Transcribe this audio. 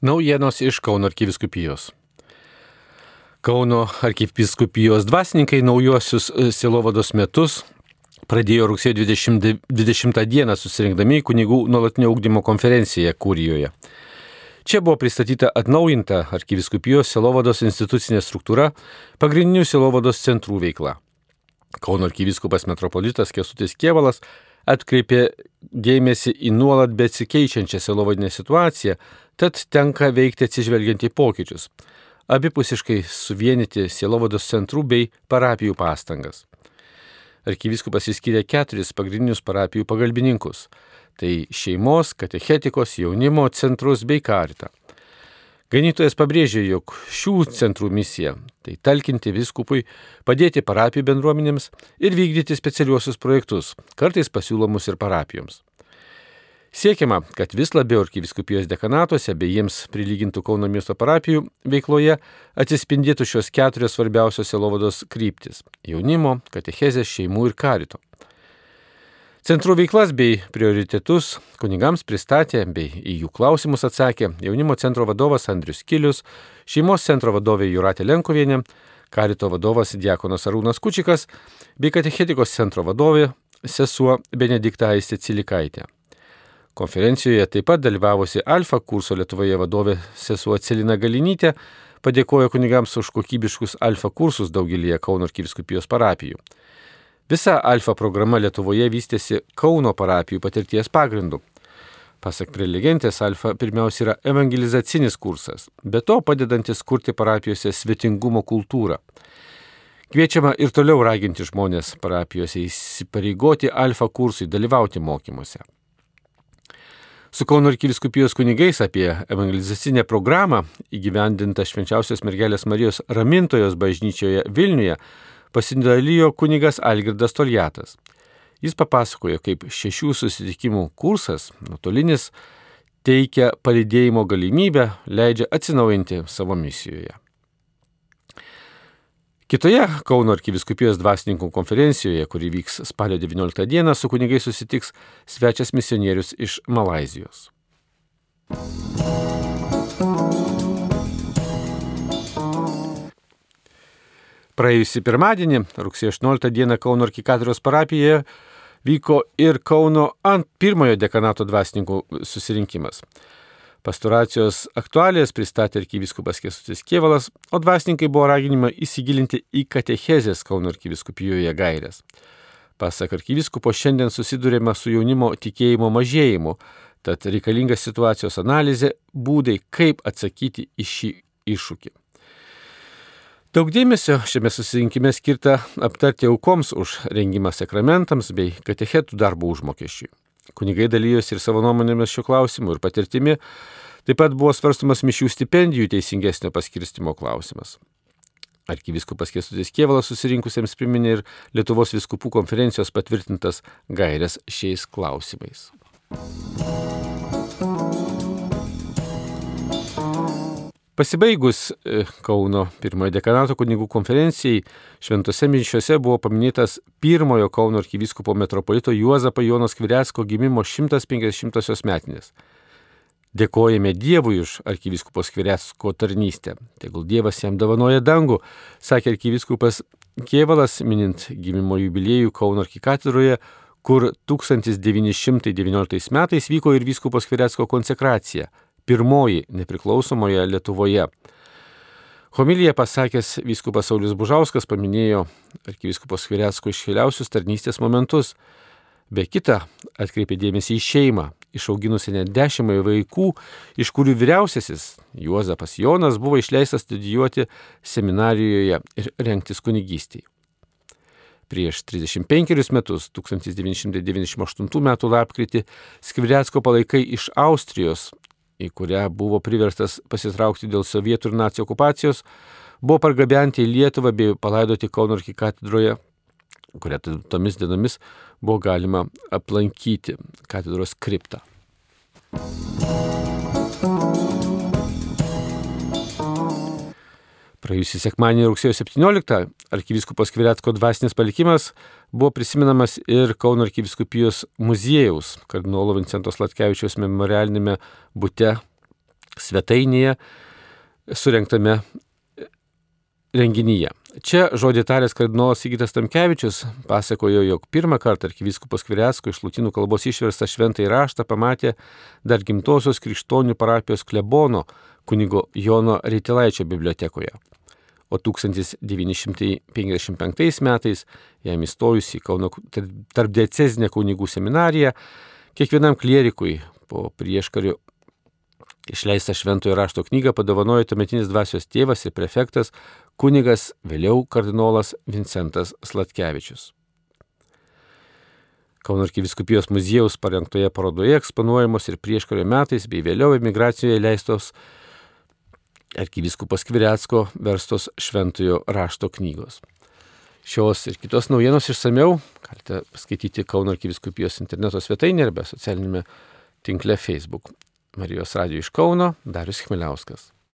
Naujienos iš Kauno arkiviskupijos. Kauno arkiviskupijos dvasininkai naujuosius e, silovados metus pradėjo rugsėjo 20, 20 dieną susirinkdami į kunigų nuolatinio ūkdymo konferenciją Kūrijoje. Čia buvo pristatyta atnaujinta arkiviskupijos silovados institucinė struktūra, pagrindinių silovados centrų veikla. Kauno arkiviskupas metropolitas Kesutis Kievalas atkreipė dėmesį į nuolat besikeičiančią silovadinę situaciją, tad tenka veikti atsižvelgiant į pokyčius, abipusiškai suvienyti sielovados centrų bei parapijų pastangas. Arkivyskupas įskyrė keturis pagrindinius parapijų pagalbininkus - tai šeimos, katechetikos, jaunimo centrus bei karitą. Ganytojas pabrėžė, jog šių centrų misija - tai talkinti viskupui, padėti parapijų bendruomenėms ir vykdyti specialiuosius projektus, kartais pasiūlomus ir parapijoms. Siekiama, kad vis labiau arkiviskupijos dekanatuose bei jiems prilygintų Kauno miesto parapijų veikloje atsispindėtų šios keturios svarbiausios selovados kryptis - jaunimo, katechezės, šeimų ir karito. Centrų veiklas bei prioritetus kunigams pristatė bei į jų klausimus atsakė jaunimo centro vadovas Andrius Kilius, šeimos centro vadovė Juratė Lenkovienė, karito vadovas Diekonas Arūnas Kučikas bei katechetikos centro vadovė sesuo Benedikta Aistė Cilikaitė. Konferencijoje taip pat dalyvavusi Alfa kurso Lietuvoje vadovė sesuo Celina Galinytė padėkojo kunigams už kokybiškus Alfa kursus daugelį Kauno arkiviskupijos parapijų. Visa alfa programa Lietuvoje vystėsi Kauno parapijų patirties pagrindu. Pasak prelegentės, alfa pirmiausia yra evangelizacinis kursas, be to padedantis kurti parapijose svetingumo kultūrą. Kviečiama ir toliau raginti žmonės parapijose įsipareigoti alfa kursui, dalyvauti mokymuose. Su Kauno arkiviskupijos kunigais apie evangelizacinę programą įgyvendintą švenčiausios mergelės Marijos ramintojos bažnyčioje Vilniuje pasidalijo kunigas Algirdas Toljatas. Jis papasakojo, kaip šešių susitikimų kursas, nuotolinis, teikia palidėjimo galimybę, leidžia atsinaujinti savo misijoje. Kitoje Kauno arkiviskupijos dvasininkų konferencijoje, kuri vyks spalio 19 dieną, su kunigai susitiks svečias misionierius iš Malazijos. Praėjusį pirmadienį, rugsėjo 18 dieną Kauno arkikatūros parapijoje, vyko ir Kauno ant pirmojo dekanato dvasininkų susirinkimas. Pastoracijos aktualijas pristatė arkivyskupas Kesutis Kievalas, o dvasininkai buvo raginima įsigilinti į katechezės Kauno arkivyskupijoje gairias. Pasak arkivyskupo, šiandien susidurėme su jaunimo tikėjimo mažėjimu, tad reikalinga situacijos analizė, būdai, kaip atsakyti į šį iššūkį. Daug dėmesio šiame susirinkime skirta aptarti aukoms už rengimą sakramentams bei katechetų darbo užmokesčiui. Kunigai dalyjosi ir savo nuomonėmis šiuo klausimu ir patirtimi. Taip pat buvo svarstamas mišių stipendijų teisingesnio paskirstimo klausimas. Arkiviskupas Kestutis Kievalas susirinkusiems priminė ir Lietuvos viskupų konferencijos patvirtintas gairias šiais klausimais. Pasibaigus e, Kauno pirmojo dekanato kunigų konferencijai, šventose minčiuose buvo paminėtas pirmojo Kauno arkivyskupo metropolito Juozapo Jonas Kvirecko gimimo 150-osios metinės. Dėkojame Dievui už arkivyskupo Skvirecko tarnystę. Tegul Dievas jam dovanoja dangų, sakė arkivyskupas Kievalas, minint gimimo jubiliejų Kauno arkikatūroje, kur 1919 metais vyko ir vyskupo Skvirecko konsekracija pirmoji nepriklausomoje Lietuvoje. Homiliją pasakęs vyskupas Saulis Bužauskas paminėjo arkivyskupas Kvirecko iškeliausius tarnystės momentus. Be kita, atkreipė dėmesį į šeimą, išauginusi net dešimtai vaikų, iš kurių vyriausiasis Juozapas Jonas buvo išleistas studijuoti seminarijoje ir renktis kunigystėje. Prieš 35 metus, 1998 m. lapkritį, Skvirecko palaikai iš Austrijos į kurią buvo priverstas pasitraukti dėl sovietų ir nacijų okupacijos, buvo pargabenti į Lietuvą bei palaidoti Kauno arkikatedroje, kurią tomis dienomis buvo galima aplankyti katedros kriptą. Praėjusį sekmanį rugsėjo 17 arkivyskupas Kviretsko dvasinis palikimas buvo prisimenamas ir Kauno arkiviskupijos muziejaus kardinolo Vincentos Latkevičiaus memorialinėme bute svetainėje surinktame renginyje. Čia žodį taręs kardinolas Sigitas Tamkevičius pasakojo, jog pirmą kartą arkivyskupas Kvirecko iš lūtinų kalbos išverstą šventąjį raštą pamatė dar gimtosios krikštonių parapijos klebono kunigo Jono Reitilaičio bibliotekoje. O 1955 metais, jam įstojus į Kauno tarpdecezinę kunigų seminariją, kiekvienam klierikui po prieškario Išleistą šventojo rašto knygą padovanojo tuometinis dvasios tėvas ir prefektas kunigas, vėliau kardinolas Vincentas Slatkevičius. Kauno arkiviskupijos muziejaus parengtoje parodoje eksponuojamos ir prieškario metais bei vėliau emigracijoje leistos arkiviskupas Kviretsko verstos šventojo rašto knygos. Šios ir kitos naujienos išsameu galite skaityti Kauno arkiviskupijos interneto svetainėje arba socialinėme tinkle Facebook. Marijos radio iš Kauno, Darius Chmeliauskas.